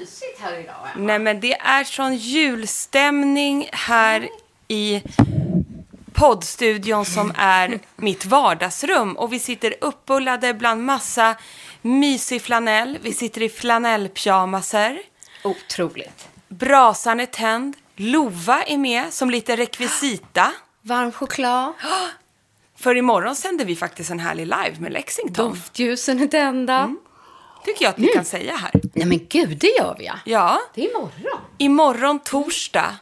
Mysigt här idag. Ja. Nej men det är sån julstämning här i poddstudion som är mitt vardagsrum. Och vi sitter uppbullade bland massa mysig flanell. Vi sitter i flanellpyjamaser. Otroligt. Brasan är tänd. Lova är med som lite rekvisita. Varm choklad. För imorgon sänder vi faktiskt en härlig live med Lexington. Doftljusen är tända. Tycker jag att vi kan säga här. Nej men gud, det gör vi ja. Ja, Det är imorgon. imorgon torsdag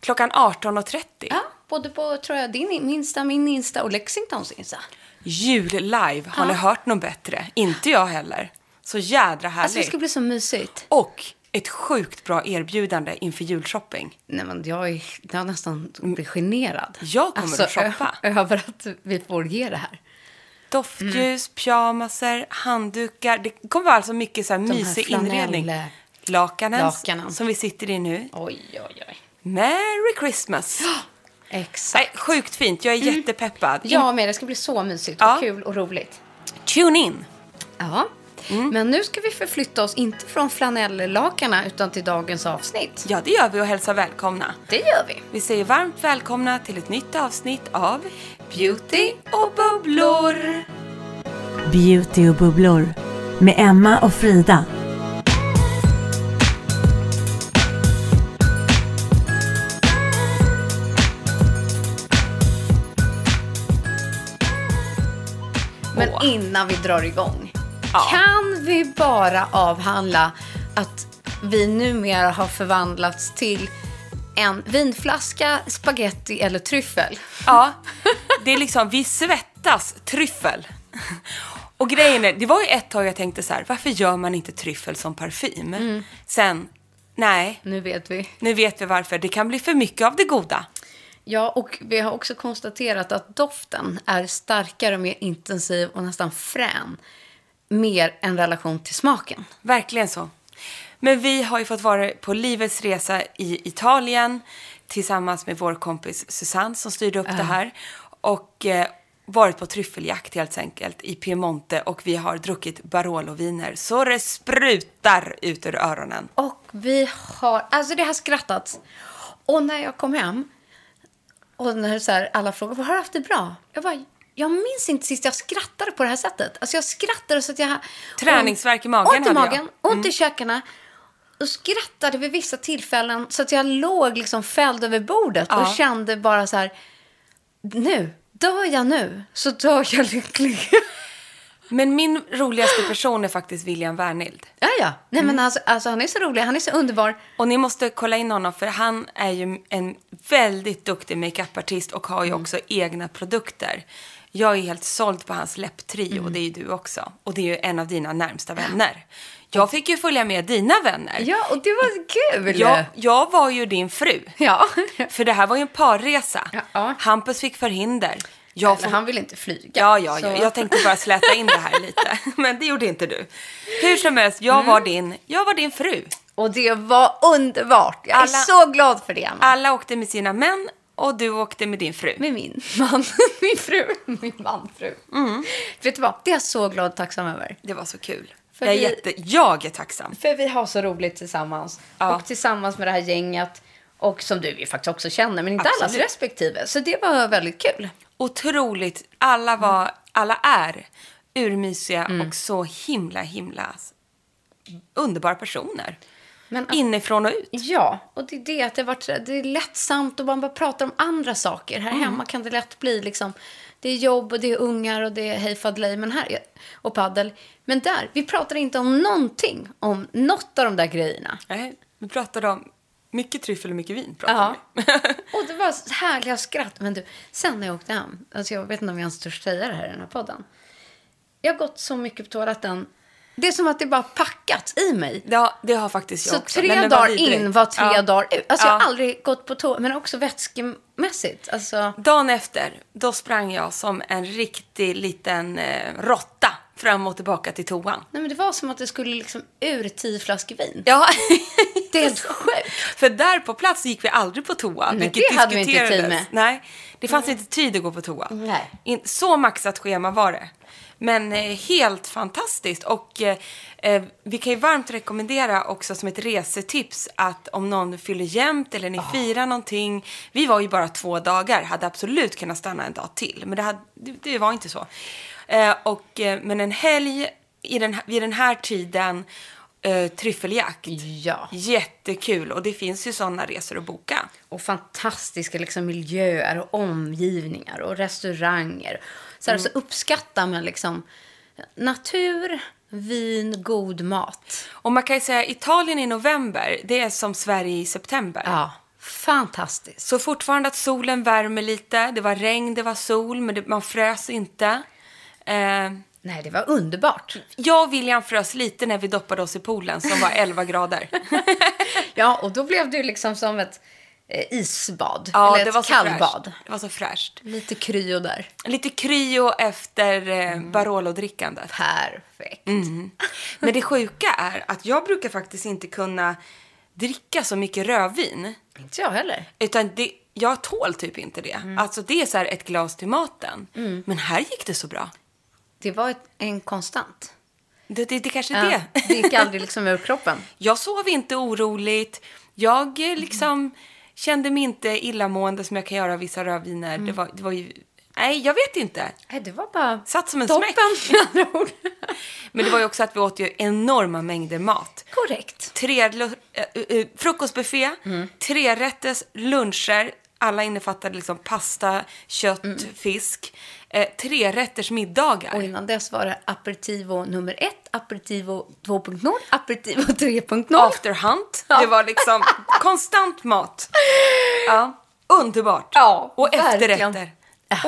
klockan 18.30. Ja, både på tror jag, din Insta, min Insta och Lexingtons Insta. Jul-live, har ni hört något bättre? Inte jag heller. Så jädra härligt. Alltså det ska bli så mysigt. Och ett sjukt bra erbjudande inför julshopping. Nej men jag är, jag är nästan blir generad. Jag kommer att shoppa. Över att vi får ge det här. Doftljus, pyjamaser, handdukar. Det kommer vara alltså mycket så här här mysig flanell- inredning. Lakanen, Lakanen. som vi sitter i nu. Oj, oj, oj. Merry Christmas! Exakt. Nej, sjukt fint. Jag är jättepeppad. Ja, men det ska bli så mysigt Ja. och kul och roligt. Tune in! Ja. Mm. Men nu ska vi förflytta oss inte från flanelllakarna utan till dagens avsnitt. Ja, det gör vi och hälsar välkomna. Det gör vi. Vi säger varmt välkomna till ett nytt avsnitt av Beauty och bubblor. Beauty och bubblor med Emma och Frida. Men innan vi drar igång. Ja. Kan vi bara avhandla att vi numera har förvandlats till en vinflaska, spaghetti eller tryffel? Ja, det är liksom, vi svettas tryffel. Och grejen är, det var ju ett tag jag tänkte så här, varför gör man inte tryffel som parfym? Sen, nej, Nu vet vi. nu vet vi varför. Det kan bli för mycket av det goda. Ja, och vi har också konstaterat att doften är starkare, mer intensiv och nästan frän. Mer än relation till smaken. Verkligen så. Men vi har ju fått vara på livets resa i Italien tillsammans med vår kompis Susanne som styrde upp det här. Och eh, varit på tryffeljakt helt enkelt i Piemonte och vi har druckit Barolo-viner så det sprutar ut ur öronen. Och vi har, alltså det har skrattats. Och när jag kom hem och när så här, alla frågade, har du haft det bra? Jag bara, jag minns inte sist jag skrattade på det här sättet. Alltså jag skrattade så att jag... Träningsvärk i magen Ont i hade jag. magen, ont i käkarna. Och skrattade vid vissa tillfällen så att jag låg liksom fälld över bordet och Ja. kände bara så här, nu, dör jag nu så dör jag lycklig. Men min roligaste person är faktiskt William Wernild. ja, ja. Nej, Mm. men alltså, alltså, han är så rolig, han är så underbar. Och ni måste kolla in honom för han är ju en väldigt duktig makeupartist och har ju Mm. också egna produkter. Jag är helt såld på hans läpptrio Mm. och det är ju du också. Och det är ju en av dina närmsta vänner. Jag fick ju följa med dina vänner. Ja, och det var kul. Jag, jag var ju din fru. Ja. För det här var ju en parresa. Ja, ja. Hampus fick förhinder. Jag får- han vill inte flyga. Ja, ja, så- ja. Jag tänkte bara släta in det här lite. Men det gjorde inte du. Hur som helst, jag, Mm. var, din, jag var din fru. Och det var underbart. Jag är Alla- så glad för det, Anna. Alla åkte med sina män och du åkte med din fru. Med min man, min fru, min man, fru. Vet du vad? Det är jag så glad och tacksam över. Det var så kul. För jag, är vi- jätte, jag är tacksam. För vi har så roligt tillsammans. Ja. Och tillsammans med det här gänget. Och som du ju faktiskt också känner, men inte allas respektive. Så det var väldigt kul. Otroligt. Alla, var, alla är urmysiga Mm. och så himla, himla underbara personer. Men Inifrån och ut. Ja, och det är det att det, varit, det är lättsamt och man bara pratar om andra saker. Här hemma kan det lätt bli liksom, det är jobb och det är ungar och det är hej fadlej men här, och paddel. Men där, vi pratar inte om någonting om något av de där grejerna. Nej, vi pratade om mycket tryffel och mycket vin. Ja. vi. Och det var härliga skratt. Men du, sen när jag åkte hem, alltså jag vet inte om jag ens törs säga det här i den här podden. Jag har gått så mycket på toaletten. Det är som att det bara packats i mig. ja, det har faktiskt jag Så också. Men tre var dagar vidrigt. in var tre Ja. dagar ut. Alltså jag har Ja. aldrig gått på toa, men också vätskemässigt. Alltså, Dagen efter, då sprang jag som en riktig liten eh, råtta fram och tillbaka till toan. nej men det var som att det skulle liksom ur tio flaskor vin. Ja, Det är helt sjukt. för där på plats gick vi aldrig på toa. Nej, vilket det hade vi inte tid med. Nej, det fanns inte tid att gå på toa. Nej. In, så maxat schema var det. Men eh, helt fantastiskt. Och eh, eh, vi kan ju varmt rekommendera också som ett resetips att om någon fyller jämnt eller ni firar någonting. Vi var ju bara två dagar, hade absolut kunnat stanna en dag till. Men det, hade, det, det var inte så. Eh, och, eh, men en helg i den, här- vid den här tiden, eh, tryffeljakt. Ja. Jättekul och det finns ju sådana resor att boka. Och fantastiska liksom, miljöer och omgivningar och restauranger. Så, här, så uppskattar man liksom natur, vin, god mat. Och man kan ju säga Italien i november, det är som Sverige i september. Ja, fantastiskt. Så fortfarande att solen värmer lite. Det var regn, det var sol, men det, man frös inte. Eh, Nej, det var underbart. jag och William frös lite när vi doppade oss i poolen som var 11 grader. Ja, och då blev det ju liksom som ett isbad. Ja, eller det ett var så kallbad. fräscht. Det var så fräscht. Lite kryo där. Lite kryo efter eh, Barolo-drickandet. Perfekt. Men det sjuka är att jag brukar faktiskt inte kunna dricka så mycket rödvin. Inte jag heller. Utan det, jag tål typ inte det. Alltså det är så här ett glas till maten. Men här gick det så bra. Det var ett, en konstant. Det, det, det kanske är Ja, det. det gick aldrig liksom ur kroppen. Jag sov inte oroligt. Jag eh, liksom kände mig inte illamående som jag kan göra av vissa rödviner. Det, var, det var ju... Nej, jag vet inte. Nej, det var bara Satt som en toppen. smäck. Men det var ju också att vi åt ju enorma mängder mat. Korrekt. Tre, äh, äh, frukostbuffé, trerätters luncher. Alla innefattade liksom pasta, kött, fisk. Eh, trerätters middagar. Och innan dess var det aperitivo nummer ett, aperitivo 2.0, aperitivo 3.0. After hunt. Det var liksom konstant mat. Ja, underbart. Ja, och verkligen. efterrätter.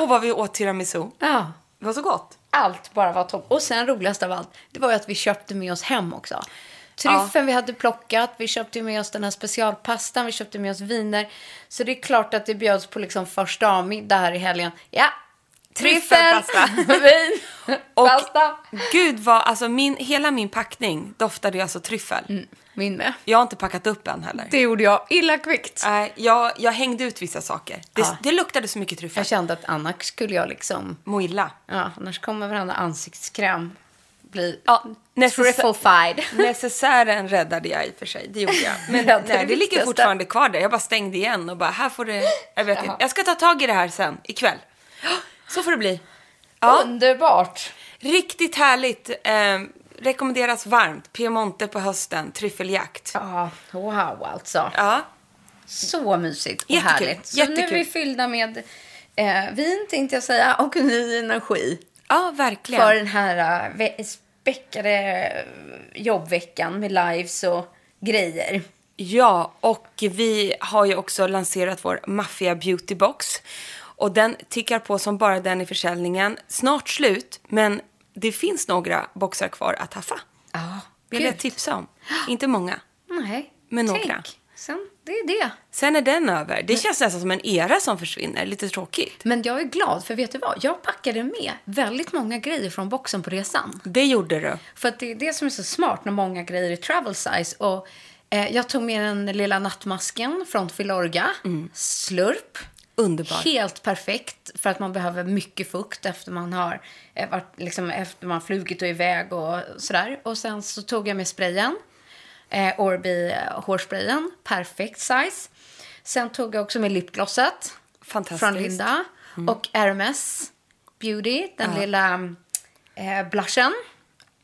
Och vad vi åt tiramisu. Ja, Det var så gott. allt bara var topp. Och sen roligast av allt, det var ju att vi köpte med oss hem också. Tryffeln vi hade plockat, vi köpte med oss den här specialpastan, vi köpte med oss viner. Så det är klart att det bjöds på liksom första avmiddag här i helgen. Ja, tryffel, vin, Och pasta. gud vad, alltså min, hela min packning doftade ju alltså tryffel. Min med. Jag har inte packat upp än heller. Det gjorde jag illa kvickt. Nej, jag, jag hängde ut vissa saker. Det, Ja. det luktade så mycket tryffel. Jag kände att annars skulle jag liksom, Må illa. ja, annars kommer varandra ansiktskräm bli Ja, triffified. necessären räddade jag i och för sig. Det gjorde jag. Men Räddade nej, det det ligger fortfarande kvar där. Jag bara stängde igen och bara, här får det... Jag vet inte. Jag ska ta tag i det här sen, ikväll. Så får det bli. Ja, Underbart. riktigt härligt. Eh, rekommenderas varmt. Piemonte på hösten, tryffeljakt. Ja, wow alltså. Ja, Så mysigt och Jättekul, härligt. Så nu är jättekul. vi fyllda med eh, vin, tänkte jag säga, och ny energi. Ja verkligen. För den här uh, späckade eh, jobbveckan med lives och grejer. Ja, och vi har ju också lanserat vår Mafia Beauty Box. Och den tickar på som bara den i försäljningen. Snart slut, men det finns några boxar kvar att haffa. Ja, Vill jag tipsa om. Inte många. Nej, Men tänk. några. Sen, det är det. Sen är den över. Det känns nästan som en era som försvinner. Lite tråkigt. Men jag är glad, för vet du vad? Jag packade med väldigt många grejer från boxen på resan. Det gjorde du. För att det är det som är så smart när många grejer är travel size. Och, eh, jag tog med den lilla nattmasken från Filorga. Slurp. Underbar. Helt perfekt för att man behöver mycket fukt efter man har eh, varit, liksom, efter man flugit och iväg och sådär. Och sen så tog jag med sprayen. Eh, Orbi eh, hårsprayen. Perfekt size. Sen tog jag också med lipglosset. Mm. Från Linda. Och Hermes Beauty. Den lilla eh, blushen.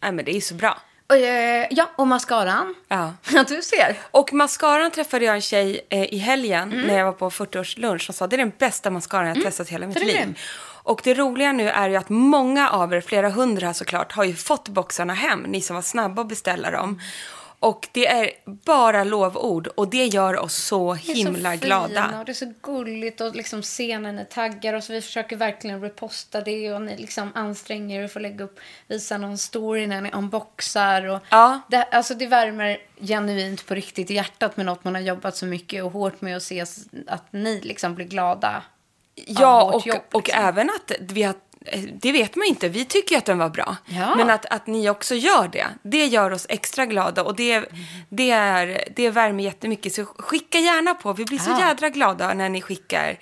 Nej, men det är så bra. Och, eh, ja, och mascaran. Ja. Ja, du ser. Och mascaran träffade jag en tjej eh, i helgen Mm. när jag var på 40-årslunch som sa det är den bästa mascaran jag testat i hela mitt liv. Och det roliga nu är ju att många av er, flera hundra såklart, har ju fått boxarna hem, ni som var snabba att beställa dem. Och det är bara lovord och det gör oss så är himla så glada. Fina och det är så gulligt att liksom när ni taggar och så vi försöker verkligen reposta det och ni liksom anstränger er för att lägga upp, visa någon story när ni unboxar och Ja. det, alltså det värmer genuint på riktigt i hjärtat med något man har jobbat så mycket och hårt med att se att ni liksom blir glada Ja, och, jobb, och liksom. även att vi har det vet man inte. Vi tycker att den var bra. Ja. Men att, att ni också gör det, det gör oss extra glada. Och det, det, är, det värmer jättemycket. Så skicka gärna på. Vi blir så Ja. jädra glada när ni skickar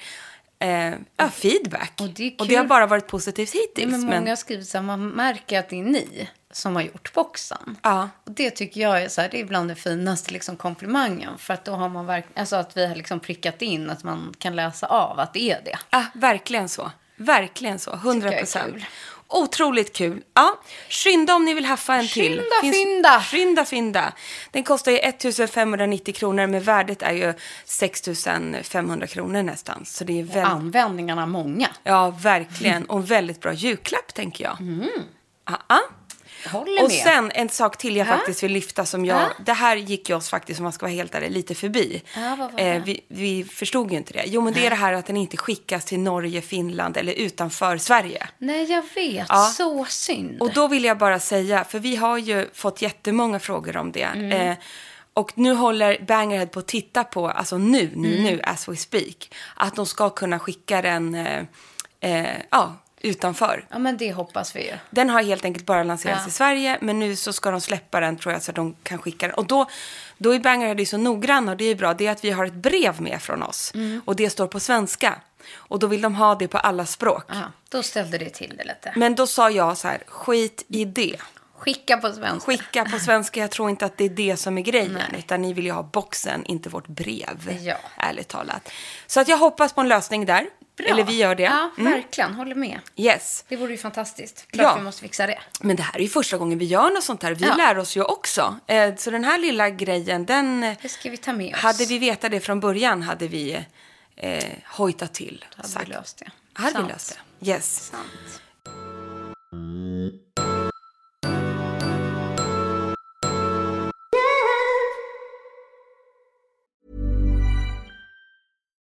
eh, ja, feedback. Och det och det har bara varit positivt hittills. men men, många har skrivit så här, man märker att det är ni som har gjort boxen. Ja. Och det tycker jag är så här, det är bland det finaste liksom, komplimangen. För att då har man verkligen, alltså att vi har liksom prickat in att man kan läsa av att det är det. ja, verkligen så. Verkligen så. 100 jag är procent. Otroligt kul. Ja, skynda om ni vill haffa en till. Skynda, fynda. Skynda, fynda. Den kostar ju 1590 kronor, men värdet är ju 6500 kronor nästan. Så det är väldigt... Användningarna många. Ja, verkligen. Och en väldigt bra julklapp, tänker jag. Mm. Håller Och med. sen en sak till jag Ja. faktiskt vill lyfta som jag... Ja. Det här gick ju oss faktiskt, om man ska vara helt ärlig, lite förbi. Ja, Eh, vi, vi förstod ju inte det. Jo, men det är det här att den inte skickas till Norge, Finland eller utanför Sverige. Nej, jag vet. Ja. Så synd. Och då vill jag bara säga, för vi har ju fått jättemånga frågor om det. Mm. Eh, och nu håller Bangerhead på att titta på, alltså nu, nu, Mm. nu, as we speak, att de ska kunna skicka den eh, eh, ja, utanför. Ja, men det hoppas vi ju. Den har helt enkelt bara lanserats Ja. i Sverige, men nu så ska de släppa den tror jag så att de kan skicka den. Och då, då är Bangerhead så noggranna och det är bra, det är att vi har ett brev med från oss. Mm. Och det står på svenska. Och då vill de ha det på alla språk. Ja, då ställde det till det lite. Men då sa jag så här, skit i det. Skicka på svenska. Skicka på svenska, jag tror inte att det är det som är grejen. Nej. Utan ni vill ju ha boxen, inte vårt brev. Ja. Ärligt talat. Så att jag hoppas på en lösning där. Bra. Eller vi gör det. Ja, Mm. verkligen. Håller med. Yes. Det vore ju fantastiskt. Klart Ja. vi måste fixa det. Men det här är ju första gången vi gör något sånt här. Vi Ja. lär oss ju också. Eh, så den här lilla grejen, den... Det ska vi ta med oss. Hade vi vetat det från början hade vi eh, hojtat till. Hade sagt. vi löst det. Hade Sant. vi löst det. Yes. Sant.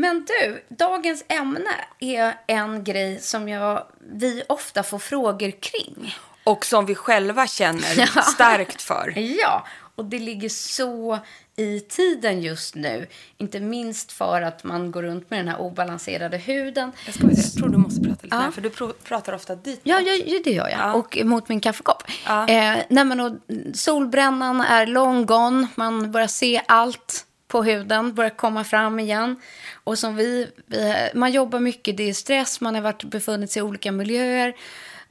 Men du, dagens ämne är en grej som jag, vi ofta får frågor kring. Och som vi själva känner starkt för. Ja, och det ligger så i tiden just nu. Inte minst för att man går runt med den här obalanserade huden. Jag, ska, jag tror du måste prata lite Ja. mer, för du pr- pratar ofta dit. Ja, ja, det gör jag. Ja. Och mot min kaffekopp. Ja. Eh, nej, men, och, solbrännan är long gone. Man börjar se allt på huden, börjar komma fram igen. Och som vi, vi, man jobbar mycket, det är stress, man har varit, befunnit sig i olika miljöer.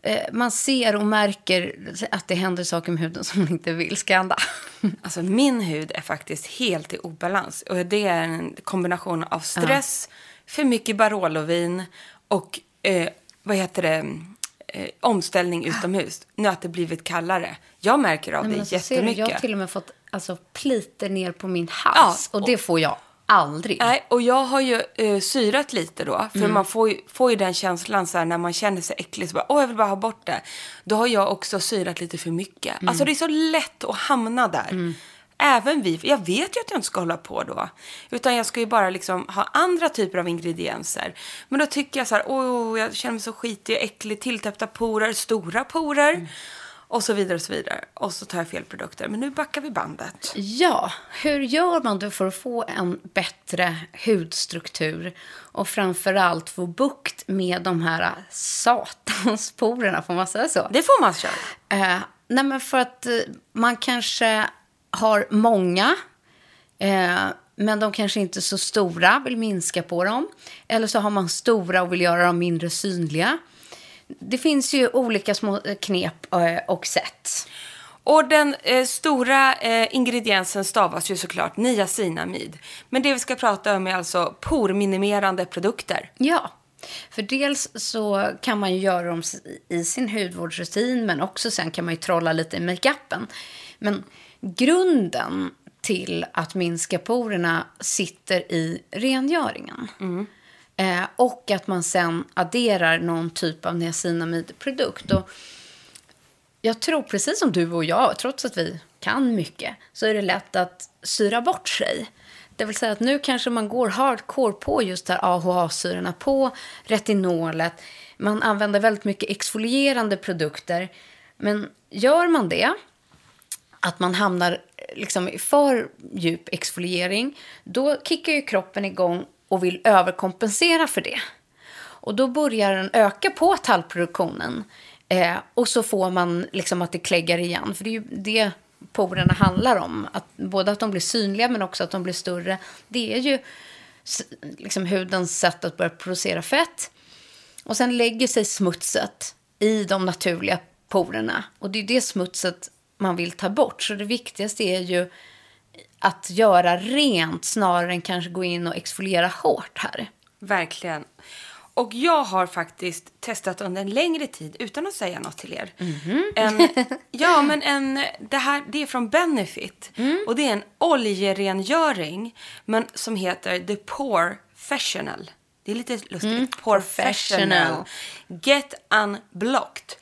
Eh, man ser och märker att det händer saker med huden som man inte vill ska hända. Alltså min hud är faktiskt helt i obalans. Och det är en kombination av stress, för mycket Barolovin och eh, vad heter det, eh, omställning utomhus. Nu att det blivit kallare. Jag märker av Nej, det alltså, ser du, jättemycket. jag har till och med fått alltså, pliter ner på min hals. Ja, och det får jag aldrig. Nej, och jag har ju eh, syrat lite då. För Mm. man får ju, får ju den känslan så här, när man känner sig äcklig. Så bara, Åh, jag vill bara ha bort det. Då har jag också syrat lite för mycket. Mm. Alltså det är så lätt att hamna där. Även vi. Jag vet ju att jag inte ska hålla på då. Utan jag ska ju bara liksom ha andra typer av ingredienser. Men då tycker jag så här, åh, jag känner mig så skitig och äcklig. Tilltäppta porer, stora porer. Och så vidare och så vidare. Och så tar jag fel produkter. Men nu backar vi bandet. Ja, hur gör man då för att få en bättre hudstruktur och framförallt få bukt med de här satansporerna, får man säga så? Det får man köra. Eh, nej, men för att eh, man kanske har många, eh, men de kanske inte är så stora, vill minska på dem. Eller så har man stora och vill göra dem mindre synliga. Det finns ju olika små eh, knep eh, och sätt. Och den eh, stora eh, ingrediensen stavas ju såklart niacinamid. Men det vi ska prata om är alltså porminimerande produkter. Ja, för dels så kan man ju göra dem i sin hudvårdsrutin men också sen kan man ju trolla lite i makeupen. Men grunden till att minska porerna sitter i rengöringen. Eh, och att man sen adderar någon typ av niacinamidprodukt. Och jag tror precis som du och jag, trots att vi kan mycket, så är det lätt att syra bort sig. Det vill säga att nu kanske man går hardcore på just här AHA-syrorna, på retinolet. Man använder väldigt mycket exfolierande produkter. Men gör man det, att man hamnar liksom i för djup exfoliering, då kickar ju kroppen igång och vill överkompensera för det. Och då börjar den öka på tallproduktionen. Eh, och så får man liksom att det kläggar igen. För det är ju det porerna handlar om. Att, både att de blir synliga men också att de blir större. Det är ju liksom hudens sätt att börja producera fett. Och sen lägger sig smutset i de naturliga porerna. Och det är det smutset man vill ta bort. Så det viktigaste är ju att göra rent snarare än kanske gå in och exfoliera hårt här. Verkligen. Och jag har faktiskt testat under en längre tid utan att säga något till er. En, ja, men en, det här det är från Benefit. Och det är en oljerengöring men som heter The Pore Professional. Det är lite lustigt. Professional. Get Unblocked.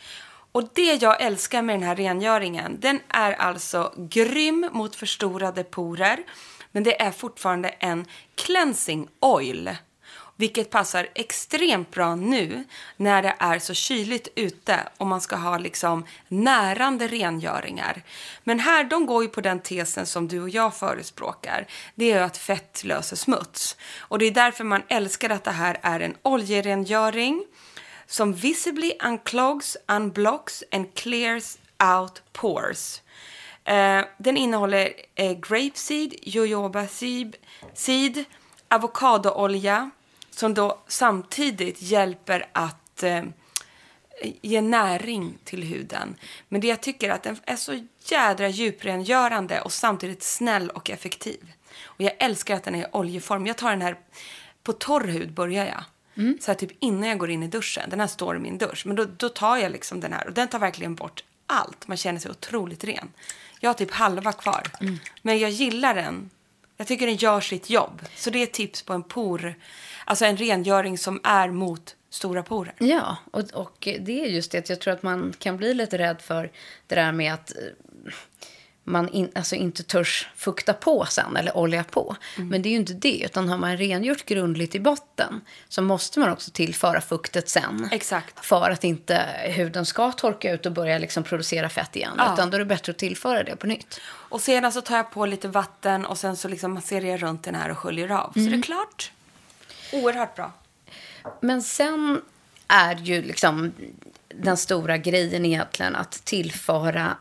Och det jag älskar med den här rengöringen, den är alltså grym mot förstorade porer. Men det är fortfarande en cleansing oil. Vilket passar extremt bra nu när det är så kyligt ute och man ska ha liksom närande rengöringar. Men här, de går ju på den tesen som du och jag förespråkar. Det är ju att fett löser smuts. Och det är därför man älskar att det här är en oljerengöring som visibly unclogs, unblocks and clears out pores. Eh, den innehåller eh, grapeseed, jojoba seed, seed avokadoolja som då samtidigt hjälper att eh, ge näring till huden. Men det jag tycker är att den är så jädra djuprengörande och samtidigt snäll och effektiv. Och jag älskar att den är i oljeform. Jag tar den här på torr hud börjar jag. Så här typ innan jag går in i duschen. Den här står i min dusch. Men då, då tar jag liksom den här och den tar verkligen bort allt. Man känner sig otroligt ren. Jag har typ halva kvar. Men jag gillar den. Jag tycker den gör sitt jobb. Så det är tips på en por, alltså en rengöring som är mot stora porer. Ja, och, och det är just det att jag tror att man kan bli lite rädd för det där med att man in, alltså inte törs fukta på sen eller olja på. Men det är ju inte det, utan har man rengjort grundligt i botten så måste man också tillföra fuktet sen. Exakt. För att inte huden ska torka ut och börja liksom producera fett igen. Ja. Utan då är det bättre att tillföra det på nytt. Och sedan så tar jag på lite vatten och sen så liksom masserar jag runt den här och sköljer av. Så det är klart. Oerhört bra. Men sen är ju liksom den stora grejen egentligen att tillföra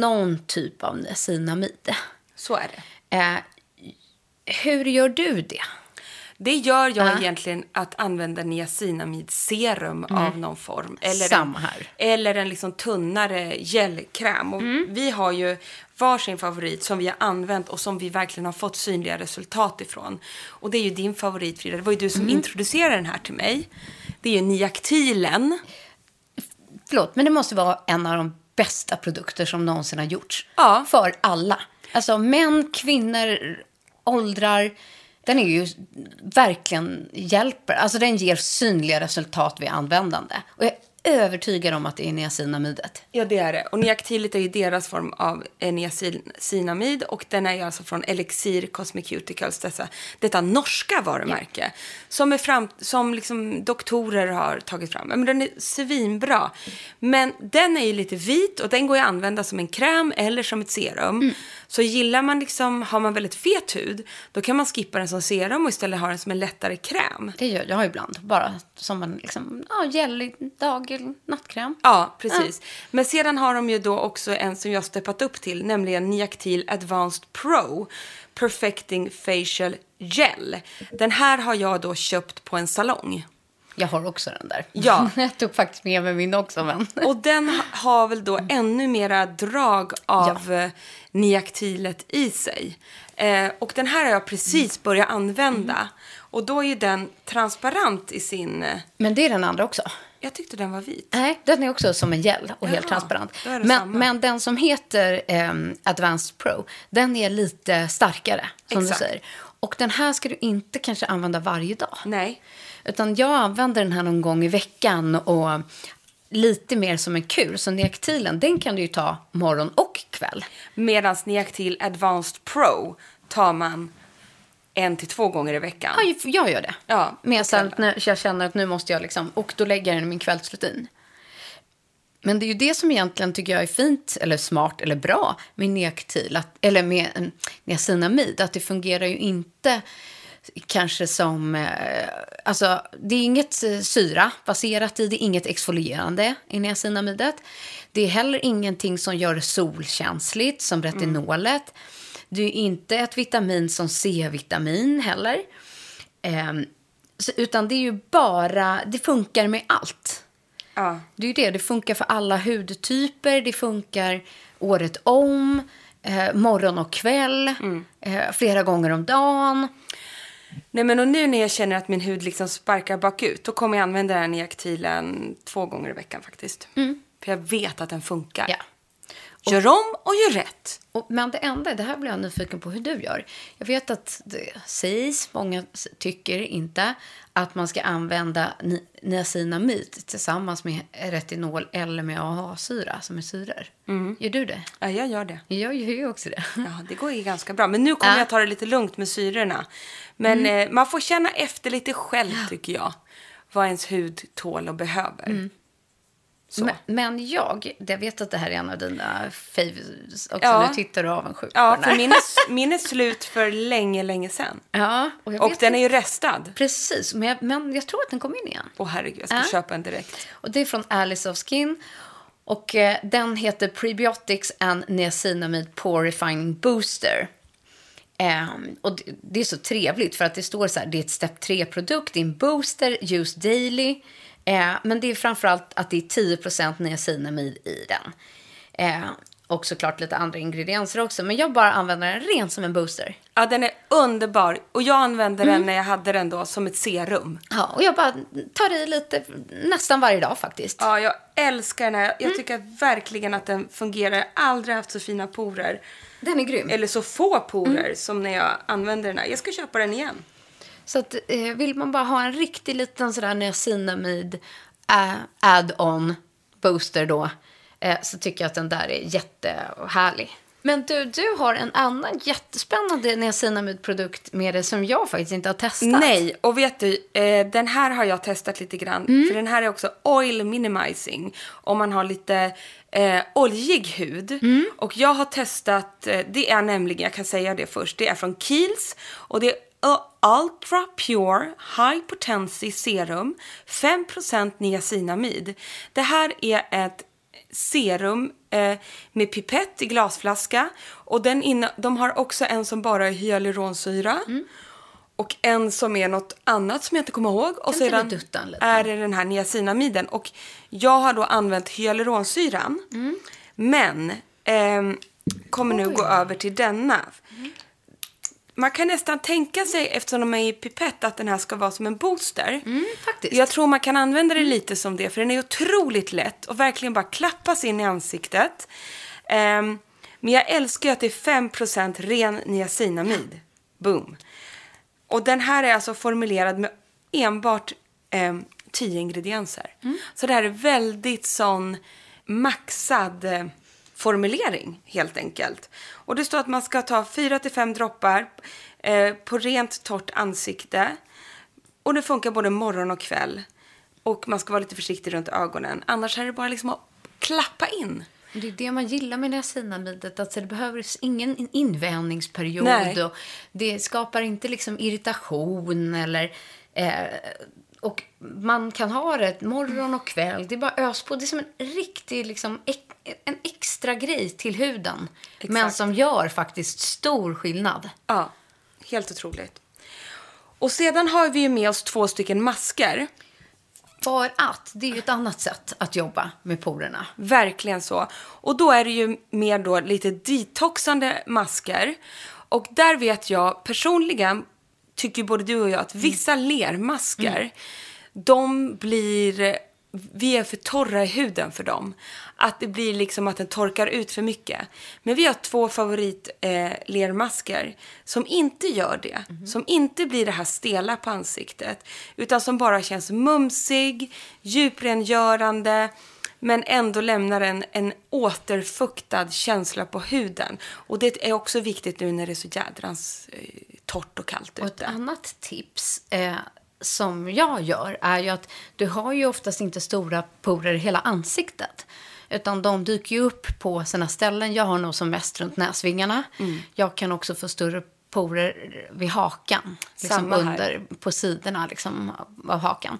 någon typ av niacinamid. Så är det. Eh, hur gör du det? Det gör jag Ja. egentligen att använda niacinamidserum av någon form. Eller Samma en, här. Eller en liksom tunnare gelkräm. Och Vi har ju varsin favorit som vi har använt och som vi verkligen har fått synliga resultat ifrån. Och det är ju din favorit Frida. Det var ju du som introducerade den här till mig. Det är ju Niactilen. Förlåt, men det måste vara en av de bästa produkter som någonsin har gjorts. Ja. För alla. Alltså män, kvinnor, åldrar. Den är ju verkligen hjälper. Alltså den ger synliga resultat vid användande. Och jag övertygad om att det är niacinamidet. Ja, det är det. Och Niactilit är ju deras form av eh, niacinamid och den är ju alltså från Elixir Cosmeceuticals, dessa, detta norska varumärke som, är fram, som liksom doktorer har tagit fram. Men den är svinbra. Men den är ju lite vit och den går ju att använda som en kräm eller som ett serum. Så gillar man liksom, har man väldigt fet hud, då kan man skippa den som serum och istället ha den som en lättare kräm. Det gör jag ibland. Bara som en liksom, ja, gällig dag nattkräm. Ja, precis. Men sedan har de ju då också en som jag steppat upp till, nämligen Niactil Advanced Pro Perfecting Facial Gel. Den här har jag då köpt på en salong. Jag har också den där. Ja. jag tog faktiskt med mig min också. Men... Och den ha- har väl då ännu mera drag av ja. Niactilet i sig. Eh, och den här har jag precis börjat använda. Och då är den transparent i sin... eh, men det är den andra också. Jag tyckte den var vit. Nej, den är också som en gel och helt Jaha, transparent. Men, men den som heter ehm, Advanced Pro, den är lite starkare, som Exakt. du säger. Och den här ska du inte kanske använda varje dag. Nej. Utan jag använder den här någon gång i veckan och lite mer som en kur. Så Neaktilen, den kan du ju ta morgon och kväll. Medan Niactil Advanced Pro tar man en till två gånger i veckan. Ja, jag gör det. Ja, Mer att när jag känner att nu måste jag liksom, och då lägger jag den i min kvällsrutin. Men det är ju det som egentligen tycker jag är fint, eller smart, eller bra med Neaktil, att, eller med niacinamid, att det fungerar ju inte kanske som, eh, alltså det är inget eh, syra baserat i, det är inget exfolierande i niacinamidet. Det är heller ingenting som gör det solkänsligt som retinolet. Det är inte ett vitamin som C-vitamin heller. Så, utan det är ju bara, det funkar med allt. Ja. Det är det, det funkar för alla hudtyper, det funkar året om, eh, morgon och kväll, eh, flera gånger om dagen. Nej, men och nu när jag känner att min hud liksom sparkar bakut, då kommer jag använda den här Niactilen två gånger i veckan faktiskt. För jag vet att den funkar. Ja. Gör om och gör rätt. Och, men det enda, det här blir jag nyfiken på hur du gör. Jag vet att det sägs, många tycker inte, att man ska använda ni- niacinamid tillsammans med retinol eller med AHA-syra som är syror. Gör du det? Ja, jag gör det. Jag gör ju också det. Ja, det går ju ganska bra. Men nu kommer Ja. Mm. jag ta det lite lugnt med syrorna. Men eh, man får känna efter lite själv, tycker jag. Vad ens hud tål och behöver. Så. Men, men jag, jag vet att det här är en av dina faves också. Ja. Nu tittar du avundsjukt på Ja, för min är, min är slut för länge, länge sedan. Ja, och, Och den är ju restad. Precis, men jag, men jag tror att den kom in igen. Åh herregud, jag ska Ja. köpa en direkt. Och det är från Alice of Skin. Och eh, den heter Prebiotics and Niacinamide Pore Refining Booster. Ehm, och det, det är så trevligt för att det står så här, det är ett step 3-produkt, det är en booster, use daily. Eh, men det är framförallt att det är 10% niacinamid i den. Eh, Och såklart lite andra ingredienser också. Men jag bara använder den rent som en booster. Ja, den är underbar. Och jag använde den när jag hade den då som ett serum. Ja, och jag bara tar i lite nästan varje dag faktiskt. Ja, jag älskar den här. Jag tycker verkligen att den fungerar. Jag har aldrig haft så fina porer. Den är grym. Eller så få porer som när jag använder den här. Jag ska köpa den igen. Så att, eh, vill man bara ha en riktig liten sådär niacinamid eh, add-on booster då eh, så tycker jag att den där är jättehärlig. Men du, du har en annan jättespännande niacinamidprodukt med dig som jag faktiskt inte har testat. Nej, och vet du, eh, den här har jag testat lite grann. För den här är också oil minimizing. Om man har lite eh, oljig hud. Och jag har testat, eh, det är nämligen, jag kan säga det först, det är från Kiehl's. Och det är Ultra Pure High Potency Serum, 5% niacinamid. Det här är ett serum eh, med pipett i glasflaska. Och den inne, de har också en som bara är hyaluronsyra. Och en som är något annat som jag inte kommer ihåg. Och sedan är det den här niacinamiden. Och jag har då använt hyaluronsyran. Men ehm, kommer nu gå över till denna. Man kan nästan tänka sig, eftersom de är i pipett, att den här ska vara som en booster. faktiskt. Jag tror man kan använda det lite som det, för den är otroligt lätt och verkligen bara klappas in i ansiktet. Ehm, men jag älskar ju att det är 5% ren niacinamid. Boom. Och den här är alltså formulerad med enbart ehm, 10 ingredienser. Så det här är väldigt sån maxad eh, formulering helt enkelt. Och det står att man ska ta 4-5 droppar eh, på rent torrt ansikte. Och det funkar både morgon och kväll. Och man ska vara lite försiktig runt ögonen. Annars är det bara liksom att klappa in. Det är det man gillar med niacinamidet. Alltså det behöver ingen invänjningsperiod. Nej. Och det skapar inte liksom irritation eller... Eh, och man kan ha det morgon och kväll. Det är bara ös på. Det är som en riktig liksom, en extra grej till huden. Men som gör faktiskt stor skillnad. Ja, helt otroligt. Och sedan har vi ju med oss två stycken masker. För att det är ju ett annat sätt att jobba med porerna. Verkligen så. Och då är det ju mer då lite detoxande masker. Och där vet jag personligen, tycker både du och jag, att vissa lermasker, de blir, vi är för torra i huden för dem. Att det blir liksom att den torkar ut för mycket. Men vi har två favorit eh, som inte gör det. Som inte blir det här stela på ansiktet. Utan som bara känns mumsig, djuprengörande men ändå lämnar en, en återfuktad känsla på huden. Och det är också viktigt nu när det är så jädrans eh, torrt och kallt Och ett ute. annat tips eh, som jag gör är ju att du har ju oftast inte stora porer i hela ansiktet. Utan de dyker ju upp på sina ställen. Jag har nog som mest runt näsvingarna. Mm. Jag kan också få större porer vid hakan. Liksom under, på sidorna liksom, av hakan.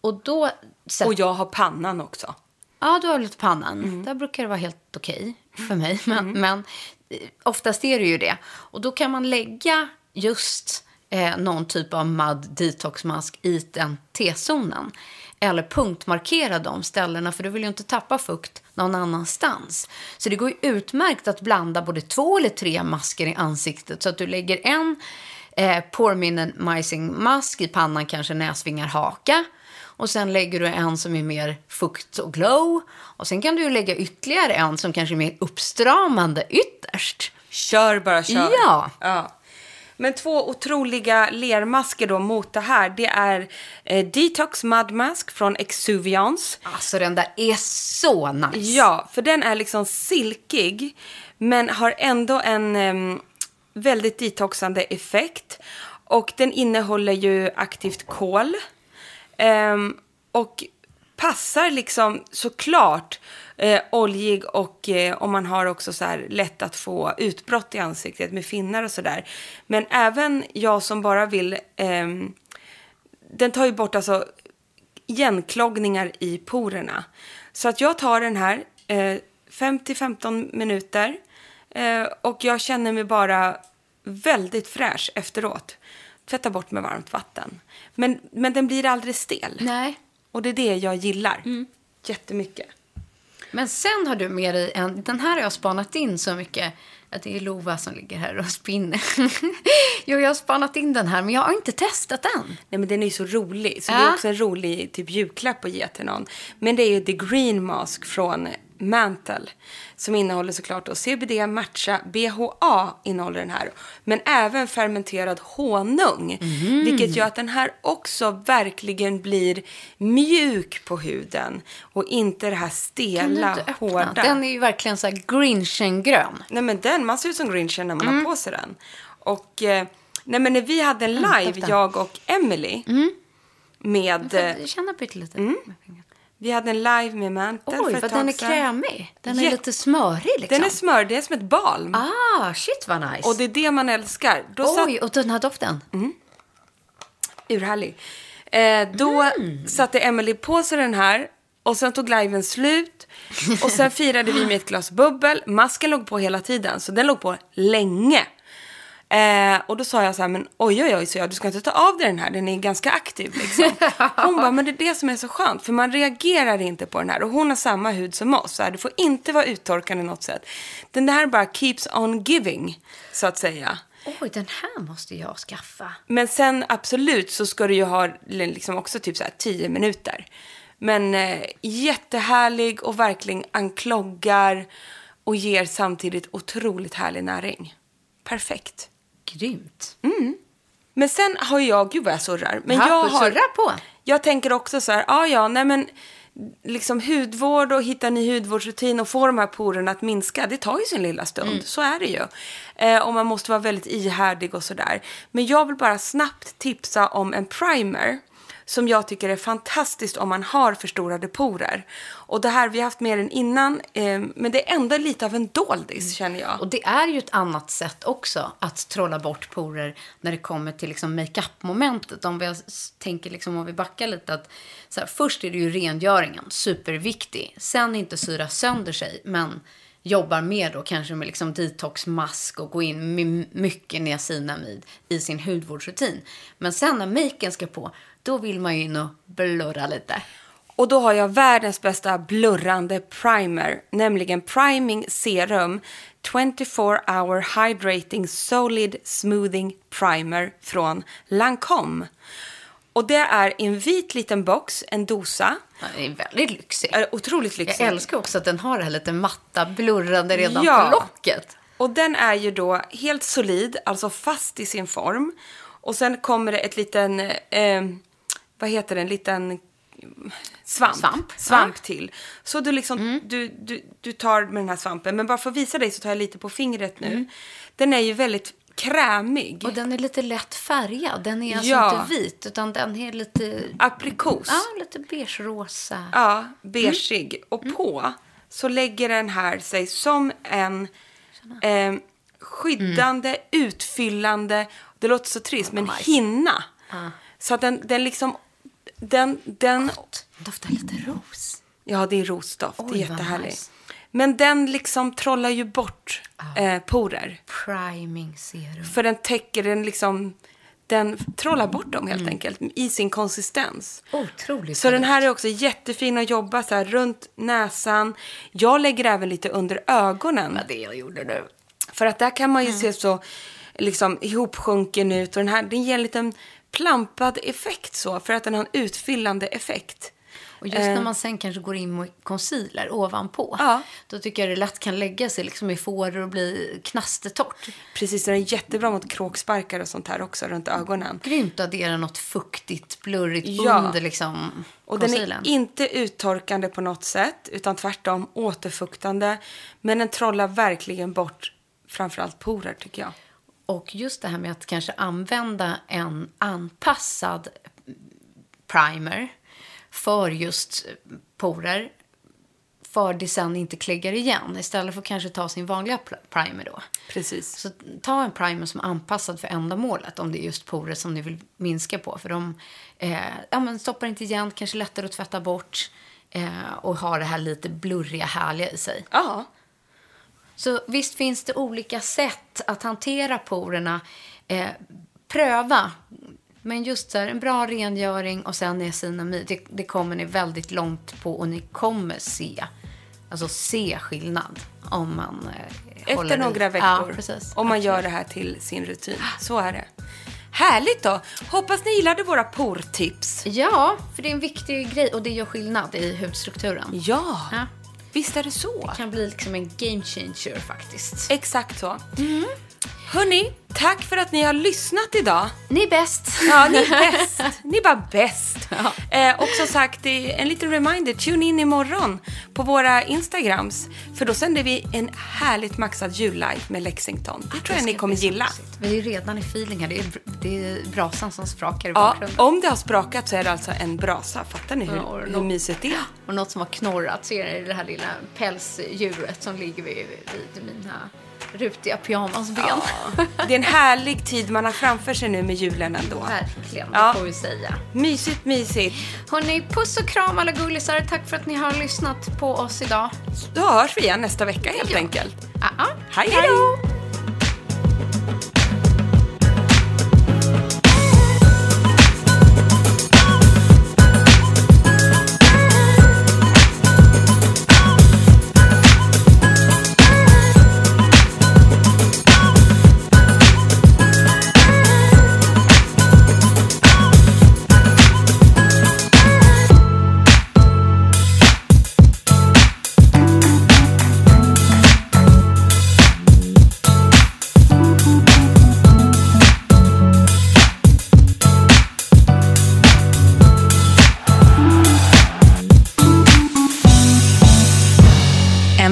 Och då... sätt- Och jag har pannan också. Ja, du har lite pannan. Mm. Där brukar det vara helt okej för mig. Men, men eh, oftast är det ju det. Och då kan man lägga just eh, någon typ av mud detoxmask i den T-zonen. Eller punktmarkera de ställena, för du vill ju inte tappa fukt någon annanstans. Så det går ju utmärkt att blanda både två eller tre masker i ansiktet. Så att du lägger en eh, pore minimizing mask i pannan, kanske näsvingar, haka. Och sen lägger du en som är mer fukt och glow. Och sen kan du lägga ytterligare en som kanske är mer uppstramande ytterst. Kör bara, kör. Ja. ja. Men två otroliga lermasker då mot det här, det är eh, Detox Mud Mask från Exuviance. Alltså den där är så nice. Ja, för den är liksom silkig men har ändå en em, väldigt detoxande effekt. Och den innehåller ju aktivt kol. Em, och passar liksom såklart eh, oljig och eh, om man har också så här lätt att få utbrott i ansiktet med finnar och sådär. Men även jag som bara vill ehm, den tar ju bort alltså igenkloggningar i porerna. Så att jag tar den här eh, 5-15 minuter eh, och jag känner mig bara väldigt fräsch efteråt. Tvätta bort med varmt vatten. Men, men den blir aldrig stel. Nej. Och det är det jag gillar jättemycket. Men sen har du med dig en, den här har jag spanat in så mycket. Att det är Lova som ligger här och spinner. jo, jag har spanat in den här, men jag har inte testat den. Nej men den är ju så rolig. Så Ja. det är också en rolig typ julklapp att ge till någon. Men det är ju The Green Mask från Mantle. Som innehåller såklart då CBD, matcha, BHA innehåller den här. Men även fermenterad honung. Mhm. Vilket gör att den här också verkligen blir mjuk på huden. Och inte det här stela, hårda. Den är ju verkligen så här grinchen-grön. Nej men den, man ser ut som Grinchen när man Mm. har på sig den. Och eh, nej men när vi hade en live, öppna. jag och Emily. Med, eh, Får Känna pyttelite. Mm. Vi hade en live med Mantel Oj, för ett tag den är sedan. krämig. Den är Jätte- lite smörig liksom. Den är smör, det är som ett balm. Ah, shit vad nice. Och det är det man älskar. Då satt, Oj, och den här doften. urhärlig. Eh, då Mm. satte Emily på sig den här och sen tog liven slut. Och sen firade vi med ett glas bubbel. Masken låg på hela tiden, så den låg på länge. Eh, och då sa jag så här, men oj oj oj, så jag, du ska inte ta av dig den här, den är ganska aktiv liksom. Hon bara, men det är det som är så skönt, för man reagerar inte på den här. Och hon har samma hud som oss, så här, det får inte vara uttorkande något sätt. Den här bara keeps on giving, så att säga. Oj, den här måste jag skaffa. Men sen absolut så ska du ju ha liksom också typ så här 10 minuter. Men eh, jättehärlig och verkligen ankloggar och ger samtidigt otroligt härlig näring. Perfekt. Grymt. Men sen har jag, gud vad jag surrar. Men Ja, jag har, på. Jag tänker också så här, ja ja, nej men liksom hudvård och hitta ny hudvårdsrutin och få de här porerna att minska, det tar ju sin lilla stund. Så är det ju. Eh, och man måste vara väldigt ihärdig och sådär. Men jag vill bara snabbt tipsa om en primer som jag tycker är fantastiskt om man har förstorade porer. Och det här, vi har haft med den innan, eh, men det är ändå lite av en doldis känner jag. Och det är ju ett annat sätt också att trolla bort porer när det kommer till liksom makeup-momentet. Om vi tänker liksom om vi backar lite att här, först är det ju rengöringen, superviktig. Sen inte syra sönder sig, men jobbar mer då kanske med liksom detoxmask och gå in med mycket niacinamid i sin hudvårdsrutin. Men sen när maken ska på, då vill man ju in och blurra lite. Och då har jag världens bästa blurrande primer, nämligen Priming Serum 24 Hour Hydrating Solid Smoothing Primer från Lancome. Och det är en vit liten box, en dosa. Det är väldigt lyxig. Är otroligt lyxig. Jag älskar också att den har det här lite matta, blurrande redan Ja. på locket. Och den är ju då helt solid, alltså fast i sin form. Och sen kommer det ett liten, eh, vad heter det, en liten svamp. Svamp. Svamp Ja. till. Så du liksom, du, du, du tar med den här svampen. Men bara för att visa dig så tar jag lite på fingret nu. Den är ju väldigt krämig. Och den är lite lätt färgad. Den är alltså Ja. inte vit, utan den är lite, Aprikos. ja, lite beige-rosa. Ja, beigeig. Och på så lägger den här sig som en eh, skyddande, utfyllande, det låter så trist, men hinna. Så att den, den liksom, den, den, Den doftar lite ros. ja det är rosdoft, det är Oj, jättehärligt. nice. Men den liksom trollar ju bort eh, porer. Priming serum. För den täcker, den liksom, den trollar bort dem Mm. helt enkelt i sin konsistens. Otroligt Så den här är också jättefin att jobba så här runt näsan. Jag lägger även lite under ögonen. Vad det jag gjorde nu. För att där kan man ju Mm. se så liksom ihopsjunken ut. Och den här den ger en liten plampad effekt så. För att den har en utfyllande effekt. Och just när man sen kanske går in med concealer ovanpå. Ja. Då tycker jag det lätt kan lägga sig liksom i fåror och bli knastertorrt. Precis, den är jättebra mot kråksparkar och sånt här också runt ögonen. Grymt att addera något fuktigt, blurrigt Ja. under liksom Och den är inte uttorkande på något sätt, utan tvärtom återfuktande. Men den trollar verkligen bort framförallt porer tycker jag. Och just det här med att kanske använda en anpassad primer för just porer för det sen inte kläggar igen. Istället för att kanske ta sin vanliga primer då. Precis. Så ta en primer som är anpassad för ändamålet om det är just porer som ni vill minska på. För de eh, ja, men stoppar inte igen, kanske lättare att tvätta bort eh, och har det här lite blurriga, härliga i sig. Ja. Så visst finns det olika sätt att hantera porerna. Eh, pröva. Men just så här, en bra rengöring och sen niacinamid, det, det kommer ni väldigt långt på och ni kommer se alltså se skillnad om man eh, Efter i. några Ja, veckor. precis. om man gör det här till sin rutin. Så är det. Härligt då! Hoppas ni gillade våra portips. Ja, för det är en viktig grej och det gör skillnad i hudstrukturen. Ja, Ja. Visst är det så. Det kan bli liksom en game changer faktiskt. Exakt så. Hörni, tack för att ni har lyssnat idag. Ni är bäst. Ja, ni är bäst. Ni är bara bäst. Eh, och som sagt, en liten reminder. Tune in imorgon på våra Instagrams. För då sänder vi en härligt maxad jullive med Lexington. Det tror jag ni kommer gilla. Vi är redan i feeling här. Det är, det är brasan som sprakar i Ja, bakgrunden. om det har sprakat så är det alltså en brasa. Fattar ni hur, Ja, och hur nå- mysigt det är? Och något som har knorrat så är det det här lilla pälsdjuret som ligger vid, vid mina rutiga pyjamasben. Det är en härlig tid man har framför sig nu med julen ändå. Verkligen, Ja. det får vi säga. Mysigt, mysigt. Hörni, puss och kram alla gullisar. Tack för att ni har lyssnat på oss idag. Då hörs vi igen nästa vecka helt enkelt. Ah, ah. Hej, hej!